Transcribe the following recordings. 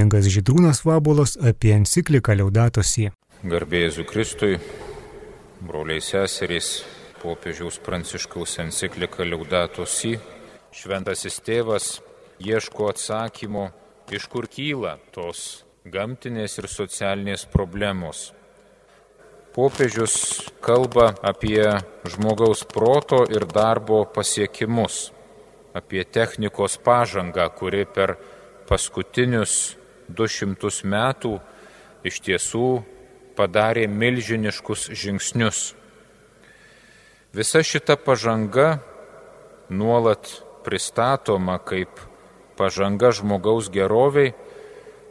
kuningas Žydrūnas Vabolas apie encikliką Liaudatosi. Garbėjai Kristui, broliai seserys, popiežiaus pranciškaus enciklika Liaudatosi, šventasis tėvas ieško atsakymo, iš kur kyla tos gamtinės ir socialinės problemos. Popiežius kalba apie žmogaus proto ir darbo pasiekimus, apie technikos pažangą, kuri per paskutinius 200 metų iš tiesų padarė milžiniškus žingsnius. Visa šita pažanga nuolat pristatoma kaip pažanga žmogaus geroviai,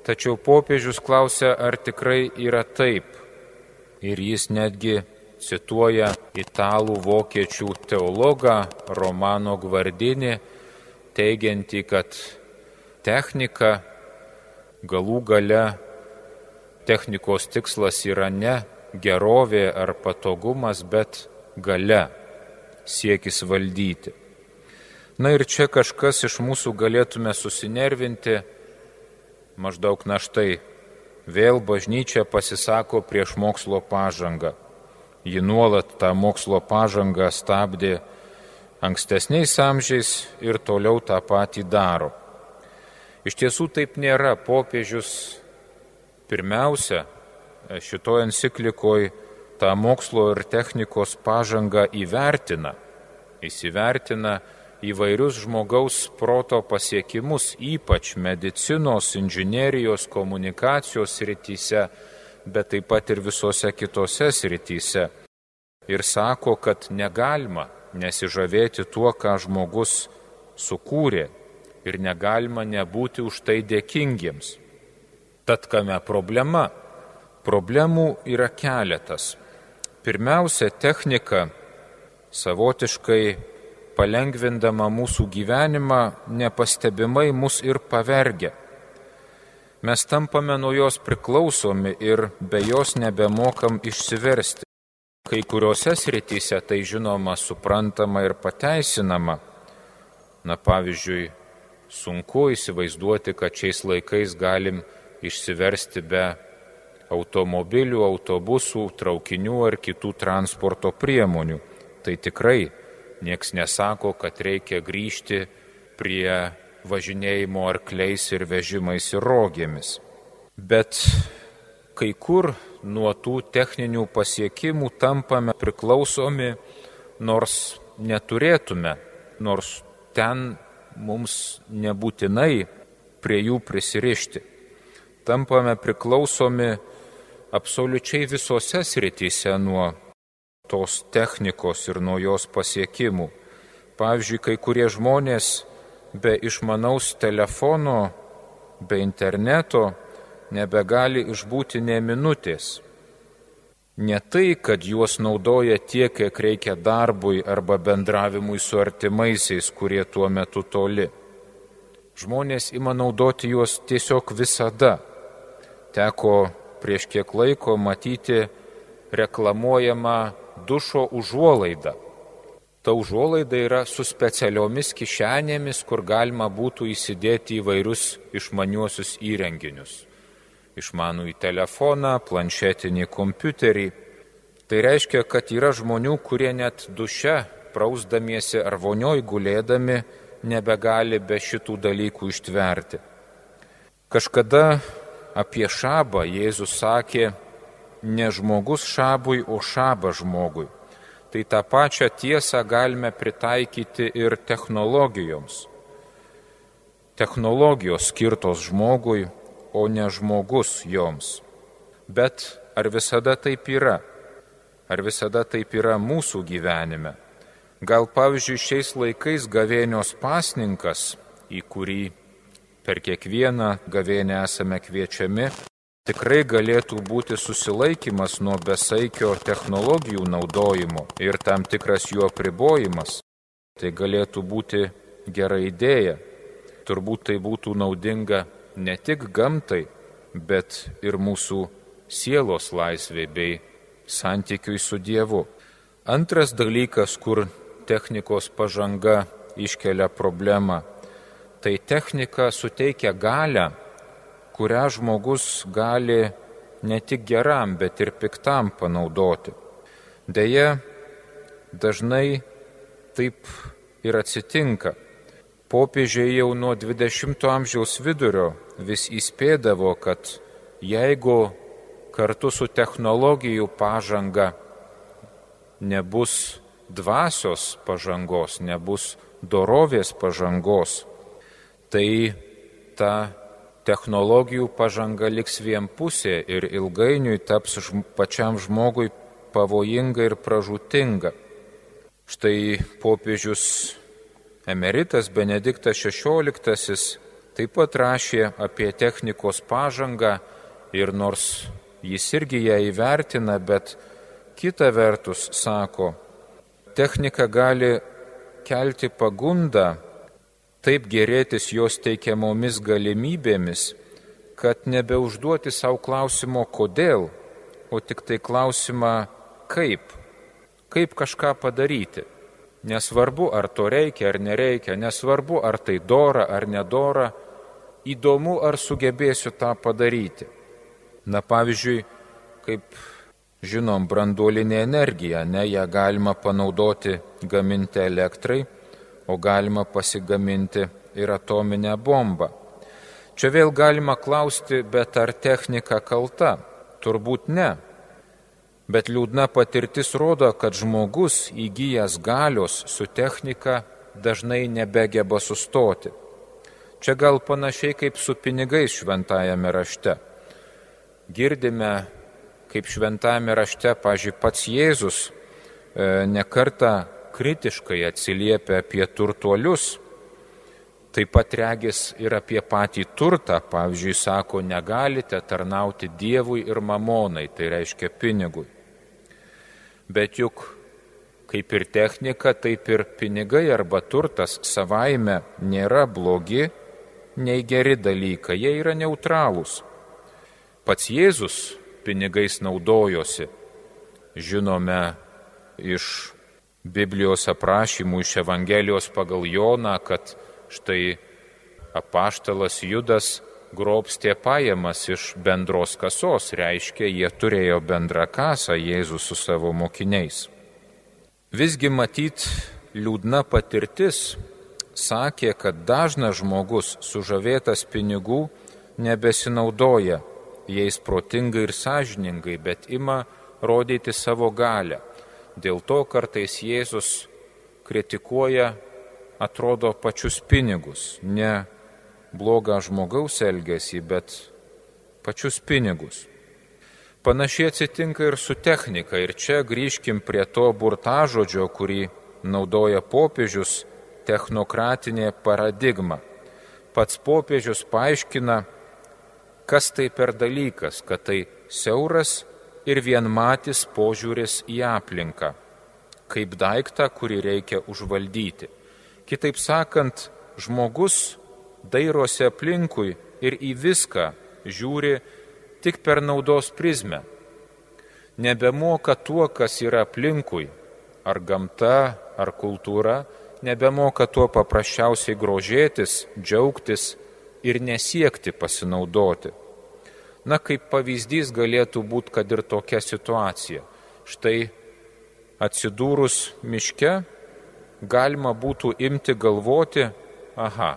tačiau popiežius klausia, ar tikrai yra taip ir jis netgi cituoja italų vokiečių teologą Romano Gvardinį, teigiantį, kad technika galų gale technikos tikslas yra ne gerovė ar patogumas, bet gale siekis valdyti. Na ir čia kažkas iš mūsų galėtume susinervinti, maždaug na štai vėl bažnyčia pasisako prieš mokslo pažangą. Ji nuolat tą mokslo pažangą stabdė ankstesniais amžiais ir toliau tą patį daro. Iš tiesų taip nėra. Popiežius pirmiausia šitoje enciklikoje tą mokslo ir technikos pažangą įvertina. Jis įvertina įvairius žmogaus proto pasiekimus, ypač medicinos, inžinerijos, komunikacijos srityse, bet taip pat ir visose kitose srityse. Ir sako, kad negalima nesižavėti tuo, ką žmogus sukūrė ir negalima nebūti už tai dėkingiems. Tad kame problema? Problemų yra keletas. Pirmiausia, technika savotiškai palengvindama mūsų gyvenimą, nepastebimai mus ir pavergia. Mes tampame nuo jos priklausomi ir be jos nebemokam išsiversti. Kai kuriuose srityse tai žinoma suprantama ir pateisinama. Na pavyzdžiui, sunku įsivaizduoti, kad šiais laikais galim išsiversti be automobilių, autobusų, traukinių ar kitų transporto priemonių. Tai tikrai Niekas nesako, kad reikia grįžti prie važinėjimo arkliais ir vežimais ir rogėmis. Bet kai kur nuo tų techninių pasiekimų tampame priklausomi, nors neturėtume, nors ten mums nebūtinai prie jų prisirišti. Tampame priklausomi absoliučiai visose srityse nuo tos technikos ir nuo jos pasiekimų. Pavyzdžiui, kai kurie žmonės be išmanaus telefono, be interneto nebegali išbūti ne minutės. Ne tai, kad juos naudoja tiek, kiek reikia darbui arba bendravimui su artimaisiais, kurie tuo metu toli. Žmonės ima naudoti juos tiesiog visada. Teko prieš kiek laiko matyti reklamuojamą dušo užuolaida. Ta užuolaida yra su specialiomis kišenėmis, kur galima būtų įsidėti įvairius išmaniuosius įrenginius. Išmanų į telefoną, planšetinį kompiuterį. Tai reiškia, kad yra žmonių, kurie net duše, prausdamiesi ar vonioj gulėdami, nebegali be šitų dalykų ištverti. Kažkada apie šabą Jėzus sakė, ne žmogus šabui, o šaba žmogui. Tai tą pačią tiesą galime pritaikyti ir technologijoms. Technologijos skirtos žmogui, o ne žmogus joms. Bet ar visada taip yra? Ar visada taip yra mūsų gyvenime? Gal pavyzdžiui šiais laikais gavėnios pasninkas, į kurį per kiekvieną gavėnę esame kviečiami, tikrai galėtų būti susilaikimas nuo besaikio technologijų naudojimo ir tam tikras jų apribojimas. Tai galėtų būti gera idėja. Turbūt tai būtų naudinga ne tik gamtai, bet ir mūsų sielos laisvė bei santykiui su Dievu. Antras dalykas, kur technikos pažanga iškelia problemą, tai technika suteikia galę kurią žmogus gali ne tik geram, bet ir piktam panaudoti. Deja, dažnai taip ir atsitinka. Popiežiai jau nuo 20-ojo amžiaus vidurio vis įspėdavo, kad jeigu kartu su technologijų pažanga nebus dvasios pažangos, nebus dorovės pažangos, tai ta technologijų pažanga liks vienpusė ir ilgainiui taps pačiam žmogui pavojinga ir pražutinga. Štai popiežius emeritas Benediktas XVI taip pat rašė apie technikos pažangą ir nors jis irgi ją įvertina, bet kita vertus sako, technika gali kelti pagundą taip gerėtis jos teikiamomis galimybėmis, kad nebeužduoti savo klausimo kodėl, o tik tai klausimą kaip, kaip kažką padaryti. Nesvarbu, ar to reikia ar nereikia, nesvarbu, ar tai dora ar nedora, įdomu, ar sugebėsiu tą padaryti. Na pavyzdžiui, kaip žinom, branduolinė energija, ne ją galima panaudoti gaminti elektrai, o galima pasigaminti ir atominę bombą. Čia vėl galima klausti, bet ar technika kalta? Turbūt ne. Bet liūdna patirtis rodo, kad žmogus įgyjęs galios su technika dažnai nebegeba sustoti. Čia gal panašiai kaip su pinigais šventajame rašte. Girdime, kaip šventajame rašte, pažiūrėjau, pats Jėzus e, nekarta kritiškai atsiliepia apie turtuolius, taip pat regis ir apie patį turtą, pavyzdžiui, sako, negalite tarnauti Dievui ir mamonai, tai reiškia pinigui. Bet juk kaip ir technika, taip ir pinigai arba turtas savaime nėra blogi, nei geri dalykai, jie yra neutralūs. Pats Jėzus pinigais naudojosi, žinome iš Biblijos aprašymų iš Evangelijos pagal Joną, kad štai apaštalas Judas grobstė pajamas iš bendros kasos, reiškia, jie turėjo bendrą kasą Jėzus su savo mokiniais. Visgi matyt, liūdna patirtis sakė, kad dažnas žmogus sužavėtas pinigų nebesinaudoja jais protingai ir sąžiningai, bet ima rodyti savo galę Dėl to kartais Jėzus kritikuoja, atrodo, pačius pinigus, ne blogą žmogaus elgesį, bet pačius pinigus. Panašiai atsitinka ir su technika. Ir čia grįžkim prie to burtažodžio, kurį naudoja popiežius - technokratinė paradigma. Pats popiežius paaiškina, kas tai per dalykas, kad tai siauras ir vienmatis požiūris į aplinką, kaip daiktą, kurį reikia užvaldyti. Kitaip sakant, žmogus dairosi aplinkui ir į viską žiūri tik per naudos prizmę. Nebemoka tuo, kas yra aplinkui, ar gamta, ar kultūra, nebemoka tuo paprasčiausiai grožėtis, džiaugtis ir nesiekti pasinaudoti. Na, kaip pavyzdys galėtų būti, kad ir tokia situacija. Štai atsidūrus miške galima būtų imti galvoti, aha,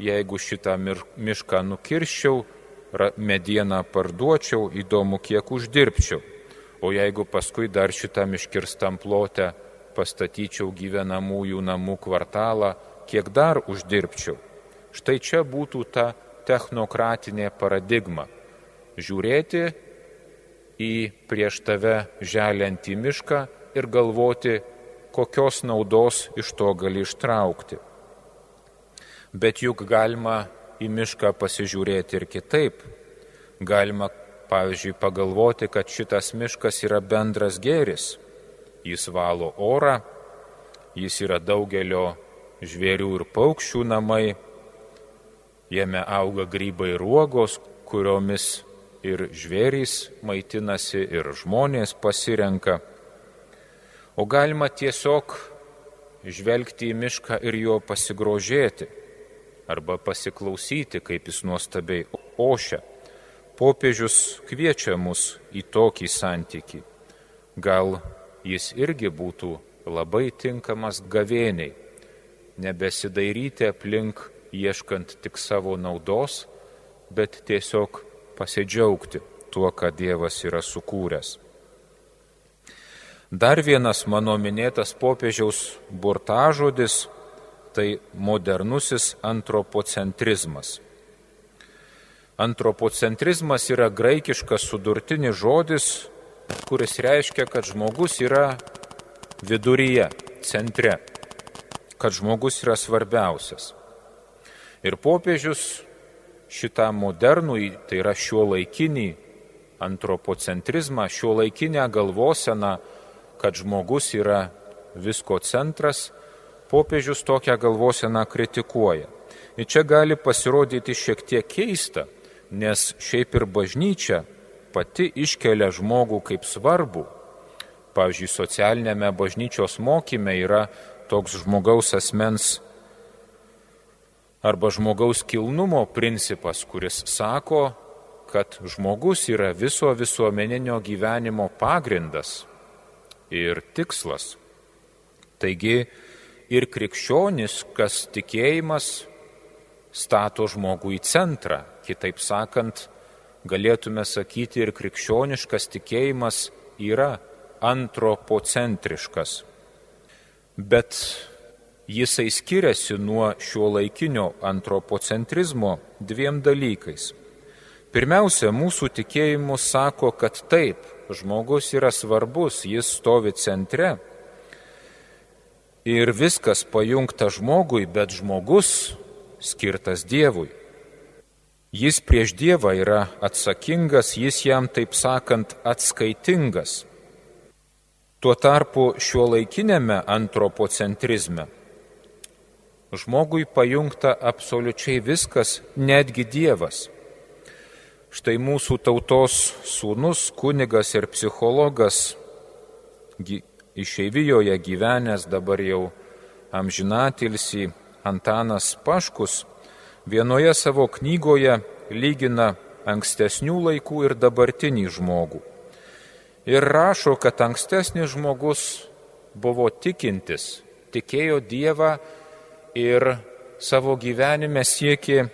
jeigu šitą mišką nukirščiau, medieną parduočiau, įdomu, kiek uždirbčiau. O jeigu paskui dar šitą miškirstam plotę pastatyčiau gyvenamųjų namų kvartalą, kiek dar uždirbčiau. Štai čia būtų ta technokratinė paradigma žiūrėti į prieš tave želiantį mišką ir galvoti, kokios naudos iš to gali ištraukti. Bet juk galima į mišką pasižiūrėti ir kitaip. Galima, pavyzdžiui, pagalvoti, kad šitas miškas yra bendras gėris. Jis valo orą, jis yra daugelio žvėrių ir paukščių namai, jame auga grybai ir uogos, kuriomis ir žvėrys maitinasi, ir žmonės pasirenka. O galima tiesiog žvelgti į mišką ir jo pasigrožėti, arba pasiklausyti, kaip jis nuostabiai ošia. popiežius kviečia mus į tokį santyki. Gal jis irgi būtų labai tinkamas gavėniai, nebesidairyti aplink ieškant tik savo naudos, bet tiesiog pasidžiaugti tuo, ką Dievas yra sukūręs. Dar vienas mano minėtas popiežiaus burtažodis - tai modernusis antropocentrizmas. Antropocentrizmas yra graikiškas sudurtinis žodis, kuris reiškia, kad žmogus yra viduryje, centre, kad žmogus yra svarbiausias. Ir popiežius šitą modernų, tai yra šio laikinį antropocentrizmą, šio laikinę galvoseną, kad žmogus yra visko centras, popiežius tokią galvoseną kritikuoja. Ir čia gali pasirodyti šiek tiek keista, nes šiaip ir bažnyčia pati iškelia žmogų kaip svarbu. Pavyzdžiui, socialinėme bažnyčios mokyme yra toks žmogaus asmens arba žmogaus kilnumo principas, kuris sako, kad žmogus yra viso visuomeninio gyvenimo pagrindas ir tikslas. Taigi ir krikščionis, kas tikėjimas, stato žmogų į centrą. Kitaip sakant, galėtume sakyti ir krikščioniškas tikėjimas yra antropocentriškas. Bet jisai skiriasi nuo šio laikinio antropocentrizmo dviem dalykais. Pirmiausia, mūsų tikėjimus sako, kad taip, žmogus yra svarbus, jis stovi centre ir viskas pajungta žmogui, bet žmogus skirtas Dievui. Jis prieš Dievą yra atsakingas, jis jam, taip sakant, atskaitingas. Tuo tarpu šio laikinėme antropocentrizme žmogui pajungta absoliučiai viskas, netgi Dievas. Štai mūsų tautos sūnus, kunigas ir psichologas išeivijoje gyvenęs dabar jau amžinatilsi Antanas Paškus vienoje savo knygoje lygina ankstesnių laikų ir dabartinį žmogų. Ir rašo, kad ankstesnis žmogus buvo tikintis, tikėjo Dievą ir savo gyvenime siekė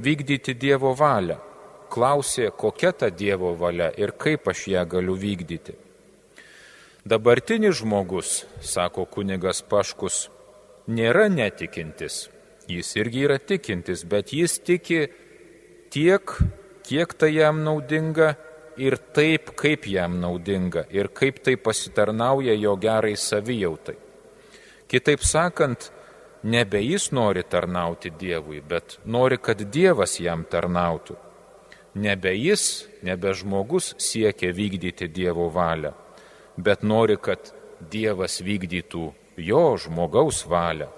vykdyti Dievo valią klausė, kokia ta Dievo valia ir kaip aš ją galiu vykdyti. Dabartinis žmogus, sako kunigas Paškus, nėra netikintis. Jis irgi yra tikintis, bet jis tiki tiek, kiek tai jam naudinga ir taip, kaip jam naudinga ir kaip tai pasitarnauja jo gerai savijautai. Kitaip sakant, nebe jis nori tarnauti Dievui, bet nori, kad Dievas jam tarnautų nebe jis, nebe žmogus siekia vykdyti Dievo valią, bet nori, kad Dievas vykdytų jo žmogaus valią.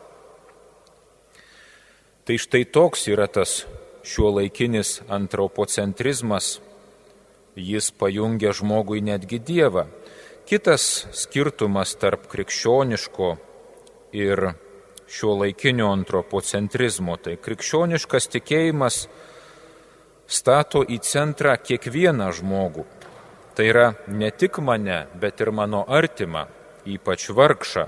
Tai štai toks yra tas šiuo laikinis antropocentrizmas, jis pajungia žmogui netgi Dievą. Kitas skirtumas tarp krikščioniško ir šio laikinio antropocentrizmo, tai krikščioniškas tikėjimas stato į centrą kiekvieną žmogų. Tai yra ne tik mane, bet ir mano artimą, ypač vargšą.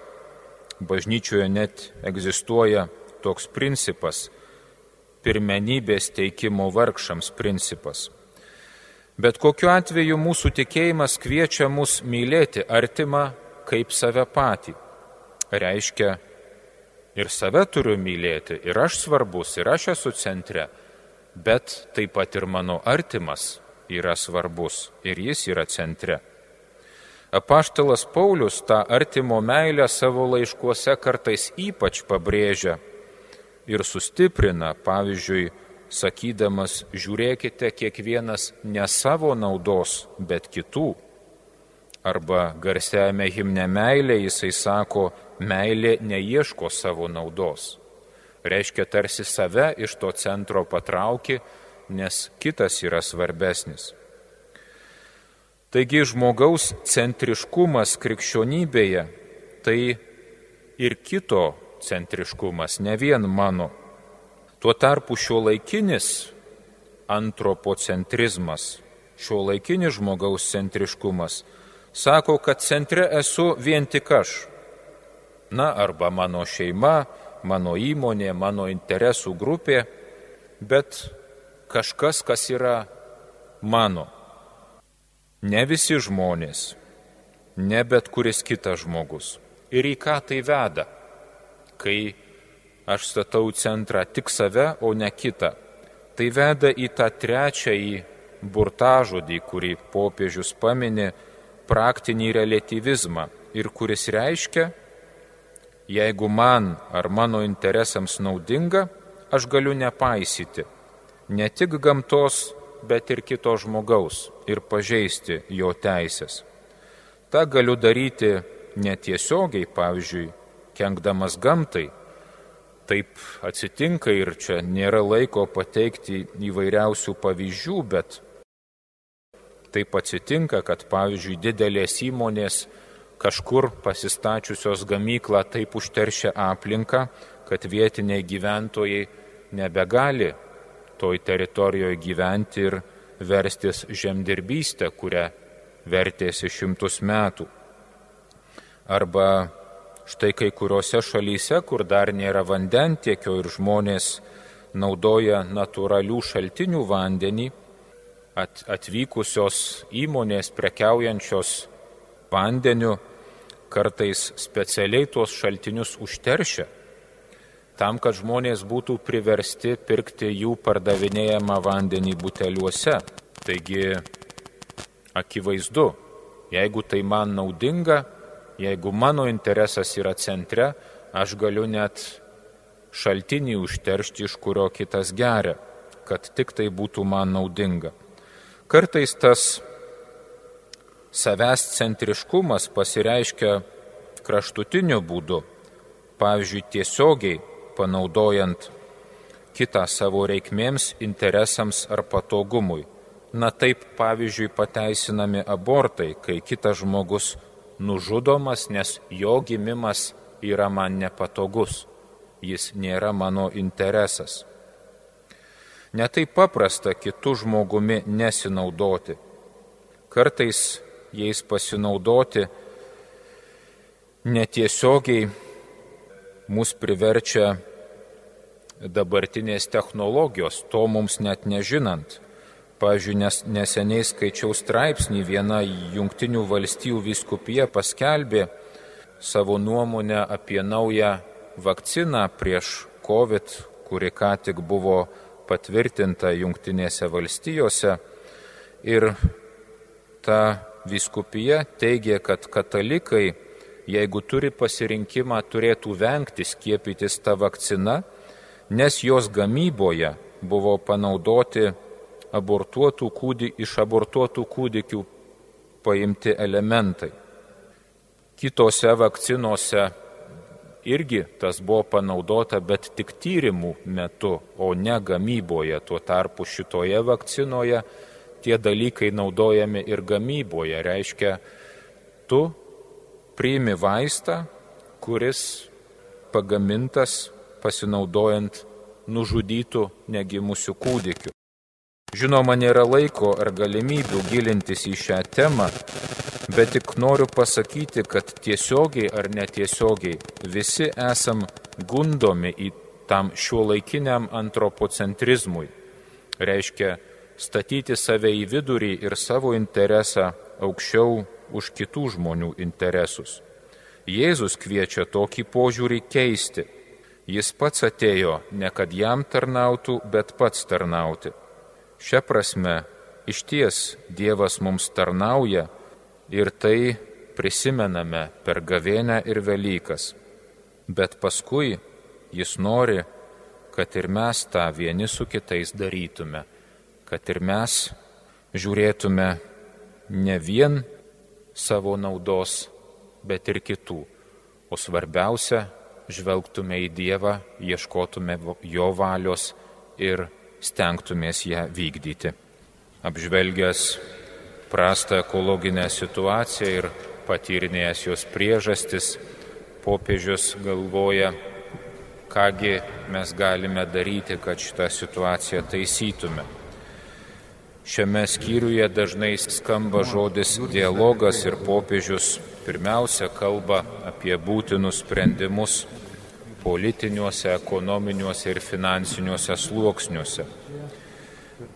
Bažnyčioje net egzistuoja toks principas - pirmenybės teikimo vargšams principas. Bet kokiu atveju mūsų tikėjimas kviečia mus mylėti artimą kaip save patį. Reiškia, ir save turiu mylėti, ir aš svarbus, ir aš esu centre bet taip pat ir mano artimas yra svarbus ir jis yra centre. Apaštalas Paulius tą artimo meilę savo laiškuose kartais ypač pabrėžia ir sustiprina, pavyzdžiui, sakydamas, žiūrėkite kiekvienas ne savo naudos, bet kitų. Arba garsiajame himne meilė jisai sako, meilė neieško savo naudos reiškia tarsi save iš to centro patrauki, nes kitas yra svarbesnis. Taigi žmogaus centriškumas krikščionybėje tai ir kito centriškumas, ne vien mano. Tuo tarpu šio laikinis antropocentrizmas, šio laikinis žmogaus centriškumas, sako, kad centre esu vien tik aš. Na, arba mano šeima, mano įmonė, mano interesų grupė, bet kažkas, kas yra mano. Ne visi žmonės, ne bet kuris kitas žmogus. Ir į ką tai veda, kai aš statau centrą tik save, o ne kitą. Tai veda į tą trečiąjį burtažodį, kurį popiežius paminė, praktinį relativizmą ir kuris reiškia, jeigu man ar mano interesams naudinga, aš galiu nepaisyti ne tik gamtos, bet ir kito žmogaus ir pažeisti jo teisės. Ta galiu daryti netiesiogiai, pavyzdžiui, kenkdamas gamtai. Taip atsitinka ir čia nėra laiko pateikti įvairiausių pavyzdžių, bet taip atsitinka, kad pavyzdžiui didelės įmonės kažkur pasistačiusios gamyklą taip užteršia aplinką, kad vietiniai gyventojai nebegali toj teritorijoje gyventi ir verstis žemdirbystę, kurią vertėsi šimtus metų. Arba štai kai kuriuose šalyse, kur dar nėra vandentiekio ir žmonės naudoja natūralių šaltinių vandenį, at, atvykusios įmonės prekiaujančios vandeniu kartais specialiai tuos šaltinius užteršia tam, kad žmonės būtų priversti pirkti jų pardavinėjamą vandenį buteliuose. Taigi, akivaizdu, jeigu tai man naudinga, jeigu mano interesas yra centre, aš galiu net šaltinį užteršti, iš kurio kitas geria, kad tik tai būtų man naudinga. Kartais tas savęs centriškumas pasireiškia kraštutiniu būdu, pavyzdžiui, tiesiogiai panaudojant kitą savo reikmėms, interesams ar patogumui. Na taip, pavyzdžiui, pateisinami abortai, kai kitas žmogus nužudomas, nes jo gimimas yra man nepatogus, jis nėra mano interesas. Netaip paprasta kitų žmogumi nesinaudoti. Kartais jais pasinaudoti netiesiogiai mus priverčia dabartinės technologijos, to mums net nežinant. Pavyzdžiui, nes, neseniai skaičiau straipsnį, viena jungtinių valstybių viskupija paskelbė savo nuomonę apie naują vakciną prieš COVID, kuri ką tik buvo patvirtinta jungtinėse valstijose. Ir ta viskupija teigia, kad katalikai, jeigu turi pasirinkimą, turėtų vengti skiepytis tą vakciną, nes jos gamyboje buvo panaudoti abortuotų kūdi, iš abortuotų kūdikių paimti elementai. Kitose vakcinose irgi tas buvo panaudota, bet tik tyrimų metu, o ne gamyboje. Tuo tarpu šitoje vakcinoje tie dalykai naudojami ir gamyboje. Reiškia, tu priimi vaistą, kuris pagamintas pasinaudojant nužudytų negimusių kūdikių. Žinoma, nėra laiko ar galimybių gilintis į šią temą, bet tik noriu pasakyti, kad tiesiogiai ar netiesiogiai visi esam gundomi į tam šiuo laikiniam antropocentrizmui. Reiškia, statyti save į vidurį ir savo interesą aukščiau už kitų žmonių interesus. Jėzus kviečia tokį požiūrį keisti Jis pats atėjo ne kad jam tarnautų, bet pats tarnauti. Šia prasme, iš ties Dievas mums tarnauja ir tai prisimename per gavėnę ir Velykas. Bet paskui Jis nori, kad ir mes tą vieni su kitais darytume, kad ir mes žiūrėtume ne vien savo naudos, bet ir kitų, o svarbiausia žvelgtume į Dievą, ieškotume Jo valios ir stengtumės ją vykdyti. Apžvelgęs prastą ekologinę situaciją ir patyrinėjęs jos priežastis, popiežius galvoja, kągi mes galime daryti, kad šitą situaciją taisytume. Šiame skyriuje dažnai skamba žodis dialogas ir popiežius pirmiausia kalba apie būtinus sprendimus politiniuose, ekonominiuose ir finansiniuose sluoksniuose.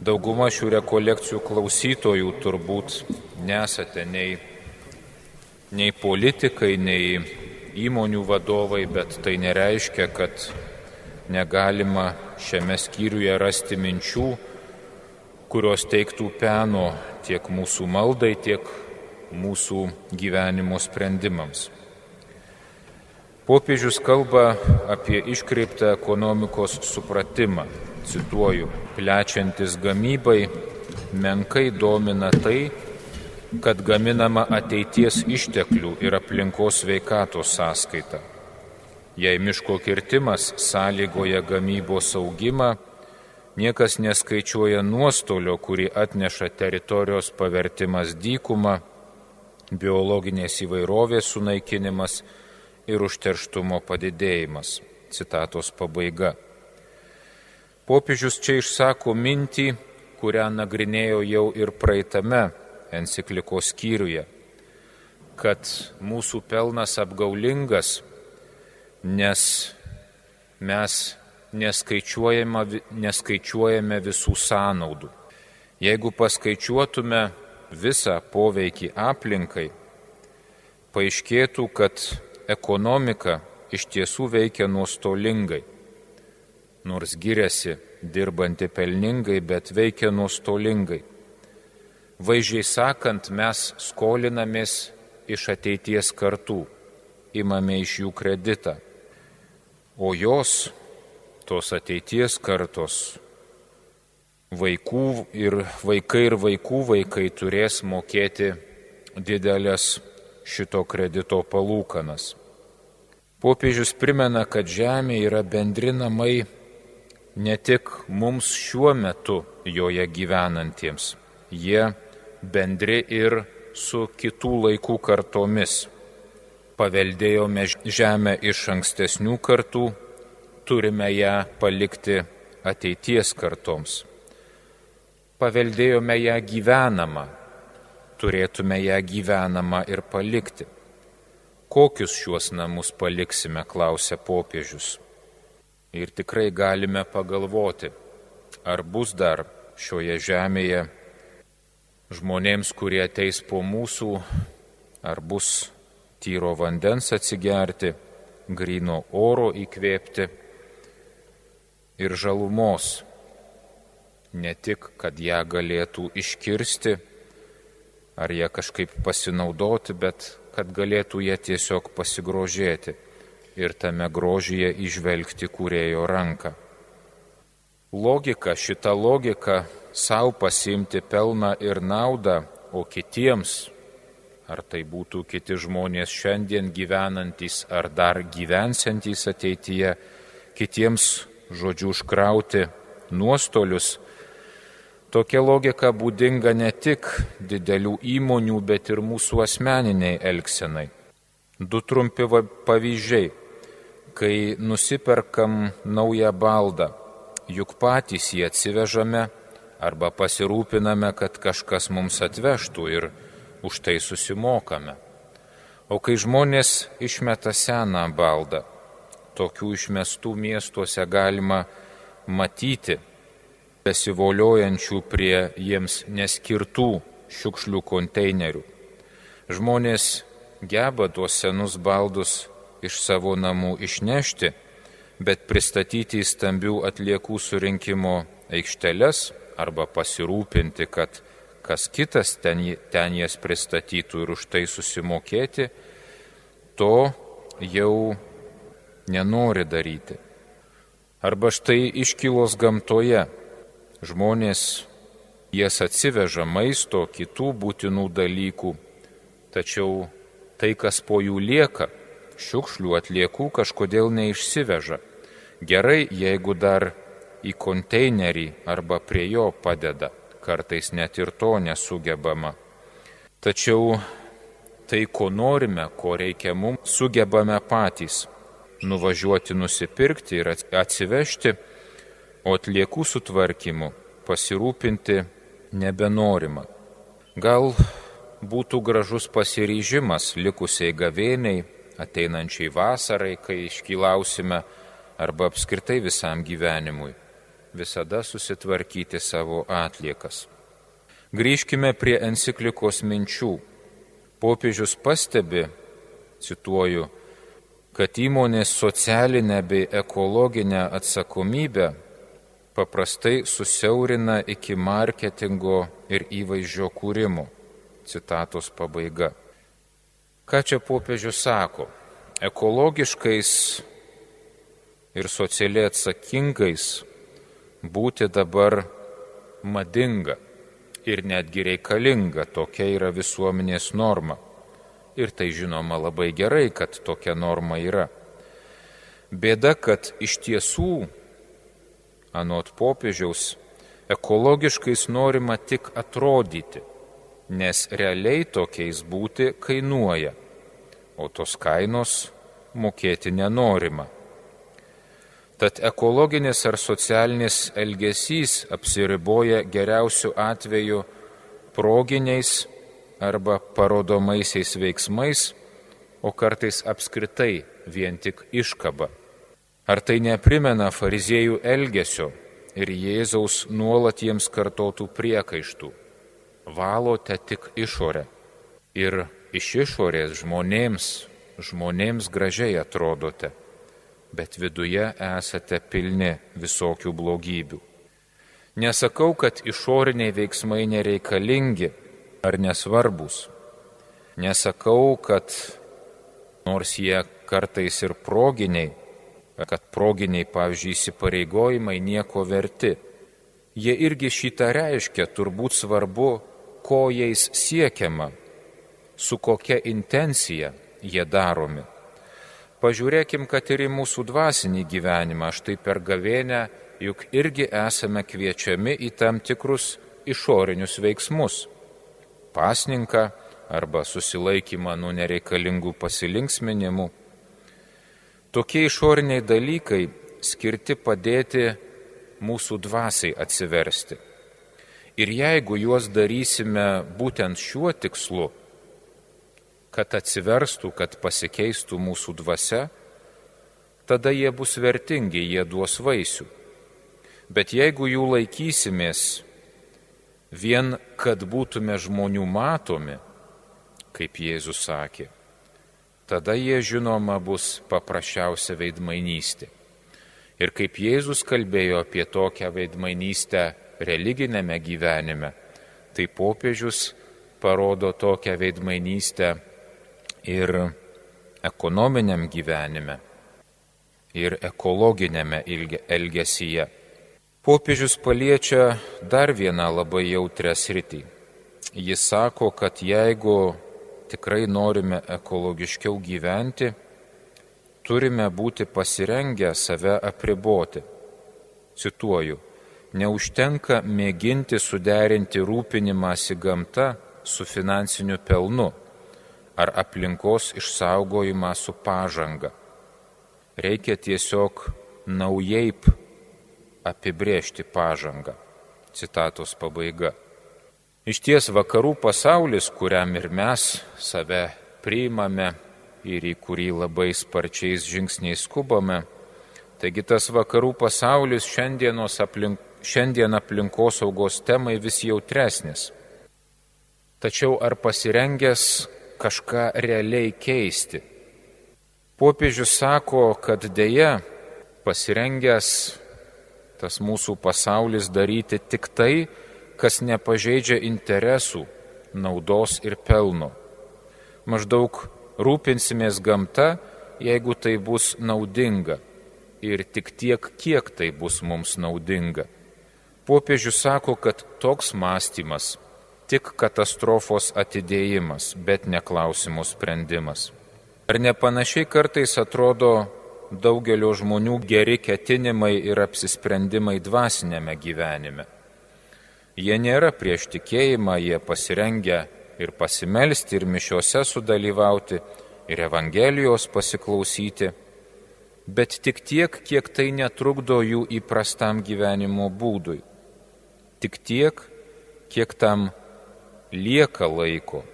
Dauguma šių rekolekcijų klausytojų turbūt nesate nei, nei politikai, nei įmonių vadovai, bet tai nereiškia, kad negalima šiame skyriuje rasti minčių, kurios teiktų peno tiek mūsų maldai, tiek mūsų gyvenimo sprendimams. Popiežius kalba apie iškreiptą ekonomikos supratimą. Cituoju, plečiantis gamybai menkai domina tai, kad gaminama ateities išteklių ir aplinkos veikatos sąskaita. Jei miško kirtimas sąlygoja gamybos augimą, niekas neskaičiuoja nuostolio, kurį atneša teritorijos pavertimas dykuma, biologinės įvairovės sunaikinimas, ir užterštumo padidėjimas. Citatos pabaiga. Popiežius čia išsako mintį, kurią nagrinėjo jau ir praeitame enciklikos skyriuje, kad mūsų pelnas apgaulingas, nes mes neskaičiuojame, neskaičiuojame visų sąnaudų. Jeigu paskaičiuotume visą poveikį aplinkai, paaiškėtų, kad ekonomika iš tiesų veikia nuostolingai. Nors giriasi dirbanti pelningai, bet veikia nuostolingai. Vaizdžiai sakant, mes skolinamės iš ateities kartų, imame iš jų kreditą, o jos, tos ateities kartos, vaikų ir vaikai ir vaikų vaikai turės mokėti didelės šito kredito palūkanas. Popiežius primena, kad žemė yra bendri namai ne tik mums šiuo metu joje gyvenantiems, jie bendri ir su kitų laikų kartomis. Paveldėjome žemę iš ankstesnių kartų, turime ją palikti ateities kartoms. Paveldėjome ją gyvenamą, turėtume ją gyvenamą ir palikti. Kokius šiuos namus paliksime, klausia popiežius. Ir tikrai galime pagalvoti, ar bus dar šioje žemėje žmonėms, kurie ateis po mūsų, ar bus tyro vandens atsigerti, grino oro įkvėpti ir žalumos, ne tik, kad ją galėtų iškirsti, ar jie kažkaip pasinaudoti, bet kad galėtų jie tiesiog pasigrožėti ir tame grožyje išvelgti kūrėjo ranką. Logika, šita logika savo pasimti pelną ir naudą, o kitiems, ar tai būtų kiti žmonės šiandien gyvenantys ar dar gyvensiantys ateityje, kitiems, žodžiu, užkrauti nuostolius, Tokia logika būdinga ne tik didelių įmonių, bet ir mūsų asmeniniai elgsenai. Du trumpi pavyzdžiai. Kai nusiperkam naują baldą, juk patys jį atsivežame arba pasirūpiname, kad kažkas mums atvežtų ir už tai susimokame. O kai žmonės išmeta seną baldą, tokių išmestų miestuose galima matyti besivoliojančių prie jiems neskirtų šiukšlių konteinerių. Žmonės geba tuos senus baldus iš savo namų išnešti, bet pristatyti į stambių atliekų surinkimo aikšteles arba pasirūpinti, kad kas kitas ten, ten jas pristatytų ir už tai susimokėti, to jau nenori daryti. Arba štai iškylos gamtoje Žmonės jas atsiveža maisto, kitų būtinų dalykų, tačiau tai, kas po jų lieka, šiukšlių atliekų kažkodėl neišsiveža. Gerai, jeigu dar į konteinerį arba prie jo padeda, kartais net ir to nesugebama. Tačiau tai, ko norime, ko reikia mums, sugebame patys nuvažiuoti nusipirkti ir atsivežti o atliekų sutvarkymu pasirūpinti nebenorima. Gal būtų gražus pasiryžimas likusiai gavėniai, ateinančiai vasarai, kai iškylausime, arba apskritai visam gyvenimui, visada susitvarkyti savo atliekas. Grįžkime prie enciklikos minčių. Popiežius pastebi, cituoju, kad įmonės socialinę bei ekologinę atsakomybę paprastai susiaurina iki marketingo ir įvaizdžio kūrimo. Citatos pabaiga. Ką čia popiežius sako? Ekologiškais ir socialiai atsakingais būti dabar madinga ir netgi reikalinga, tokia yra visuomenės norma. Ir tai žinoma labai gerai, kad tokia norma yra. Bėda, kad iš tiesų, anot popiežiaus, ekologiškais norima tik atrodyti, nes realiai tokiais būti kainuoja, o tos kainos mokėti nenorima. Tad ekologinis ar socialinis elgesys apsiriboja geriausiu atveju proginiais arba parodomaisiais veiksmais, o kartais apskritai vien tik iškaba. Ar tai neprimena fariziejų elgesio ir Jėzaus nuolat jiems kartotų priekaištų? Valote tik išorę ir iš išorės žmonėms, žmonėms gražiai atrodote, bet viduje esate pilni visokių blogybių. Nesakau, kad išoriniai veiksmai nereikalingi, ar nesvarbus. Nesakau, kad nors jie kartais ir proginiai, kad proginiai, pavyzdžiui, įsipareigojimai nieko verti. Jie irgi šitą reiškia, turbūt svarbu, ko jais siekiama, su kokia intencija jie daromi. Pažiūrėkim, kad ir į mūsų dvasinį gyvenimą, štai per gavėnę juk irgi esame kviečiami į tam tikrus išorinius veiksmus pasninką arba susilaikymą nuo nereikalingų pasilinksminimų. Tokie išoriniai dalykai skirti padėti mūsų dvasiai atsiversti. Ir jeigu juos darysime būtent šiuo tikslu, kad atsiverstų, kad pasikeistų mūsų dvasia, tada jie bus vertingi, jie duos vaisių. Bet jeigu jų laikysimės vien kad būtume žmonių matomi, kaip Jėzus sakė, tada jie žinoma bus paprasčiausia veidmainystė. Ir kaip Jėzus kalbėjo apie tokią veidmainystę religinėme gyvenime, tai popiežius parodo tokią veidmainystę ir ekonominiam gyvenime, ir ekologinėme elgesyje. Popiežius paliečia dar vieną labai jautrę sritį. Jis sako, kad jeigu tikrai norime ekologiškiau gyventi, turime būti pasirengę save apriboti. Cituoju, neužtenka mėginti suderinti rūpinimąsi gamta su finansiniu pelnu ar aplinkos išsaugojimą su pažanga. Reikia tiesiog naujaip apibrėžti pažangą. Citatos pabaiga. Iš ties vakarų pasaulis, kuriam ir mes save priimame ir į kurį labai sparčiais žingsniais skubame, taigi tas vakarų pasaulis aplink, šiandien aplinkosaugos temai vis jautresnis. Tačiau ar pasirengęs kažką realiai keisti? Popiežius sako, kad dėja pasirengęs tas mūsų pasaulis daryti tik tai, kas nepažeidžia interesų, naudos ir pelno. Maždaug rūpinsimės gamta, jeigu tai bus naudinga ir tik tiek, kiek tai bus mums naudinga. Popiežius sako, kad toks mąstymas tik katastrofos atidėjimas, bet ne klausimų sprendimas. Ar nepanašiai kartais atrodo daugelio žmonių geri ketinimai ir apsisprendimai dvasinėme gyvenime. Jie nėra prieš tikėjimą, jie pasirengia ir pasimelsti, ir mišiuose sudalyvauti, ir Evangelijos pasiklausyti, bet tik tiek, kiek tai netrukdo jų įprastam gyvenimo būdui. Tik tiek, kiek tam lieka laiko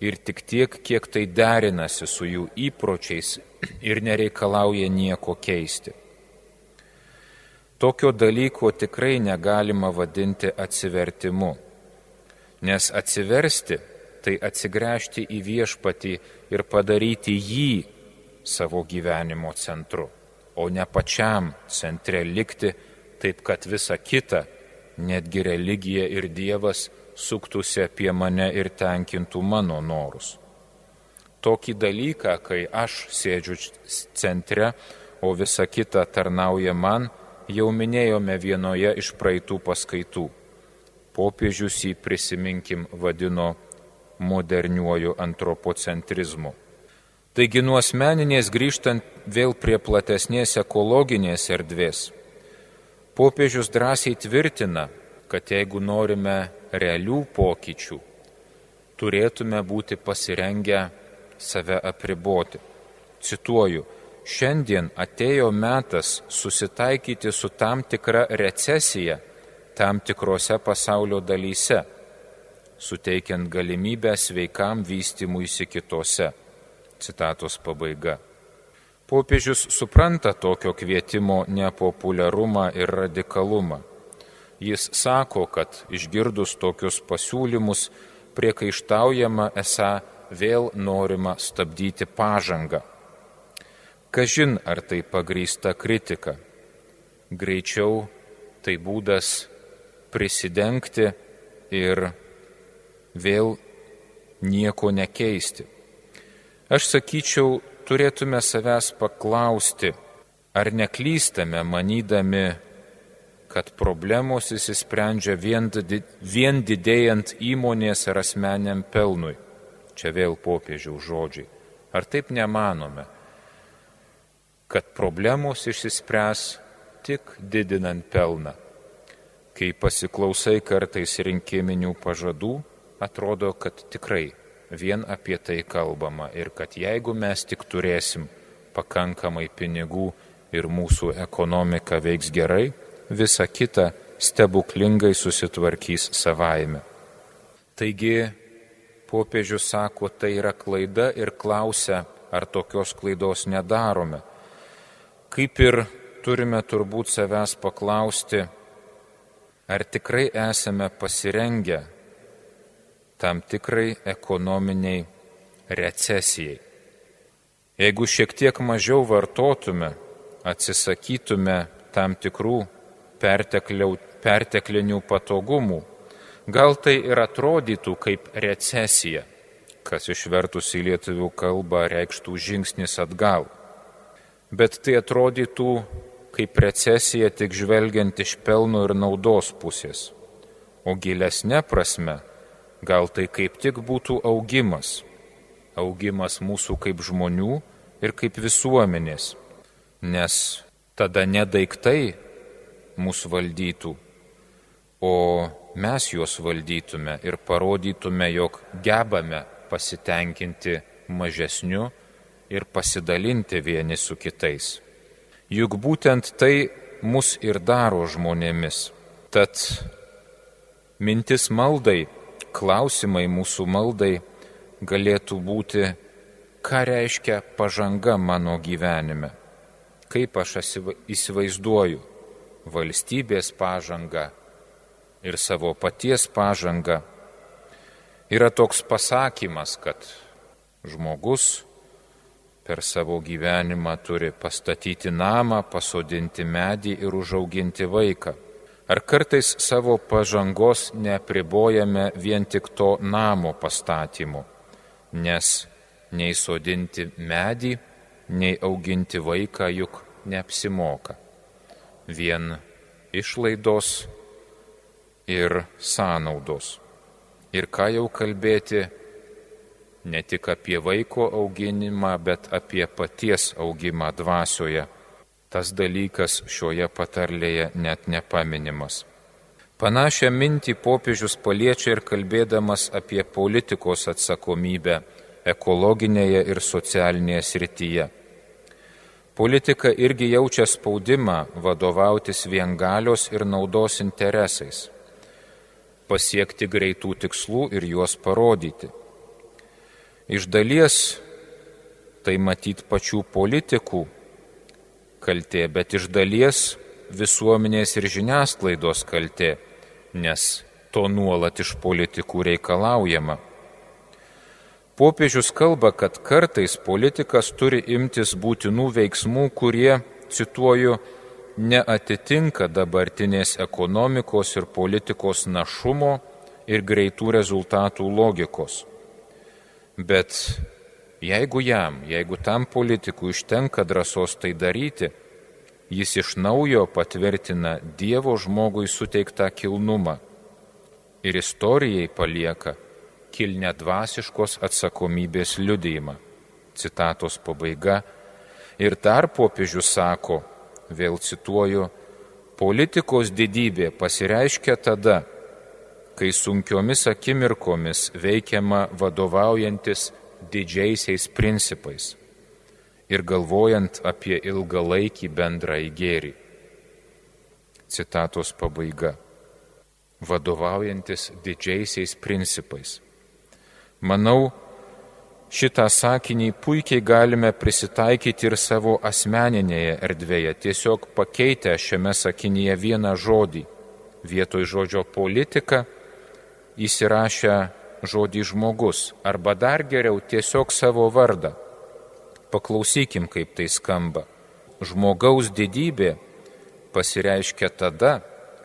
ir tik tiek, kiek tai derinasi su jų įpročiais ir nereikalauja nieko keisti. Tokio dalyko tikrai negalima vadinti atsivertimu, nes atsiversti tai atsigręžti į viešpatį ir padaryti jį savo gyvenimo centru, o ne pačiam centre likti, taip kad visa kita, netgi religija ir Dievas, suktųsi apie mane ir tenkintų mano norus. Tokį dalyką, kai aš sėdžiu centre, o visa kita tarnauja man, jau minėjome vienoje iš praeitų paskaitų. Popiežius jį prisiminkim vadino moderniuoju antropocentrizmu. Taigi nuo asmeninės grįžtant vėl prie platesnės ekologinės erdvės, popiežius drąsiai tvirtina, kad jeigu norime realių pokyčių, turėtume būti pasirengę save apriboti. Cituoju, šiandien atėjo metas susitaikyti su tam tikra recesija tam tikrose pasaulio dalyse, suteikiant galimybę sveikam vystimuisi kitose Citatos pabaiga. Popiežius supranta tokio kvietimo nepopuliarumą ir radikalumą. Jis sako, kad išgirdus tokius pasiūlymus priekaištaujama esą vėl norima stabdyti pažangą. Kažin ar tai pagrįsta kritika. Greičiau tai būdas prisidengti ir vėl nieko nekeisti. Aš sakyčiau, turėtume savęs paklausti, ar neklystame manydami, kad problemos įsisprendžia vien, vien didėjant įmonės ar asmeniam pelnui. Čia vėl popiežiaus žodžiai. Ar taip nemanome, kad problemos išsispręs tik didinant pelną? Kai pasiklausai kartais rinkiminių pažadų, atrodo, kad tikrai vien apie tai kalbama ir kad jeigu mes tik turėsim pakankamai pinigų ir mūsų ekonomika veiks gerai, visa kita stebuklingai susitvarkys savaime. Taigi, popiežius sako, tai yra klaida ir klausia, ar tokios klaidos nedarome. Kaip ir turime turbūt savęs paklausti, ar tikrai esame pasirengę tam tikrai ekonominiai recesijai. Jeigu šiek tiek mažiau vartotume, atsisakytume tam tikrų perteklinių patogumų, gal tai ir atrodytų kaip recesija, kas išvertus į lietuvių kalbą reikštų žingsnis atgal. Bet tai atrodytų kaip recesija tik žvelgiant iš pelno ir naudos pusės, o gilesnė prasme gal tai kaip tik būtų augimas. Augimas mūsų kaip žmonių ir kaip visuomenės. Nes tada ne daiktai mūsų valdytų, o mes juos valdytume ir parodytume, jog gebame pasitenkinti mažesniu ir pasidalinti vieni su kitais. Juk būtent tai mus ir daro žmonėmis. Tad mintis maldai klausimai mūsų maldai galėtų būti, ką reiškia pažanga mano gyvenime, kaip aš įsivaizduoju valstybės pažangą ir savo paties pažangą. Yra toks pasakymas, kad žmogus per savo gyvenimą turi pastatyti namą, pasodinti medį ir užauginti vaiką. Ar kartais savo pažangos nepribojame vien tik to namo pastatymu, nes nei sodinti medį, nei auginti vaiką juk neapsimoka. Vien išlaidos ir sąnaudos. Ir ką jau kalbėti ne tik apie vaiko auginimą, bet apie paties augimą dvasioje tas dalykas šioje patarlėje net nepaminimas. Panašią mintį popiežius paliečia ir kalbėdamas apie politikos atsakomybę ekologinėje ir socialinėje srityje. Politika irgi jaučia spaudimą vadovautis viengalios ir naudos interesais. pasiekti greitų tikslų ir juos parodyti. Iš dalies tai matyt pačių politikų kaltė, bet iš dalies visuomenės ir žiniasklaidos kaltė, nes to nuolat iš politikų reikalaujama. Popiežius kalba, kad kartais politikas turi imtis būtinų veiksmų, kurie, cituoju, neatitinka dabartinės ekonomikos ir politikos našumo ir greitų rezultatų logikos. Bet jeigu jam, jeigu tam politikui užtenka drąsos tai daryti, jis iš naujo patvirtina Dievo žmogui suteiktą kilnumą ir istorijai palieka kilnę dvasiškos atsakomybės liudėjimą. Citatos pabaiga. Ir dar popiežius sako, vėl cituoju, politikos didybė pasireiškia tada, kai sunkiomis akimirkomis veikiama vadovaujantis didžiaisiais principais ir galvojant apie ilgalaikį bendrąjį gėrį. Citatos pabaiga. Vadovaujantis didžiaisiais principais. Manau, šitą sakinį puikiai galime prisitaikyti ir savo asmeninėje erdvėje, tiesiog pakeitę šiame sakinyje vieną žodį. Vietoj žodžio politika įsirašę žodį žmogus, arba dar geriau tiesiog savo vardą. Paklausykim, kaip tai skamba. Žmogaus didybė pasireiškia tada,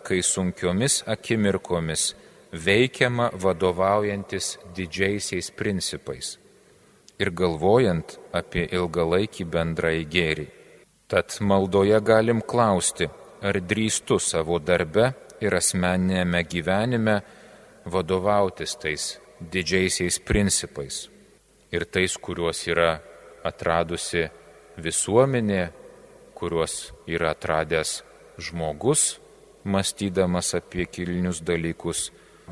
kai sunkiomis akimirkomis veikiama vadovaujantis didžiaisiais principais ir galvojant apie ilgalaikį bendrąjį gėrį. Tad maldoje galim klausti, ar drįstu savo darbe ir asmeninėme gyvenime vadovautis tais didžiaisiais principais ir tais, kuriuos yra atradusi visuomenė, kuriuos yra atradęs žmogus, mąstydamas apie kilnius dalykus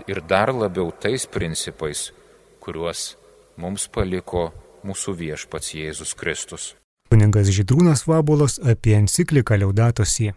ir dar labiau tais principais, kuriuos mums paliko mūsų viešpats Jėzus Kristus. Kuningas Žydrūnas Vabulos apie encikliką Liaudatos į.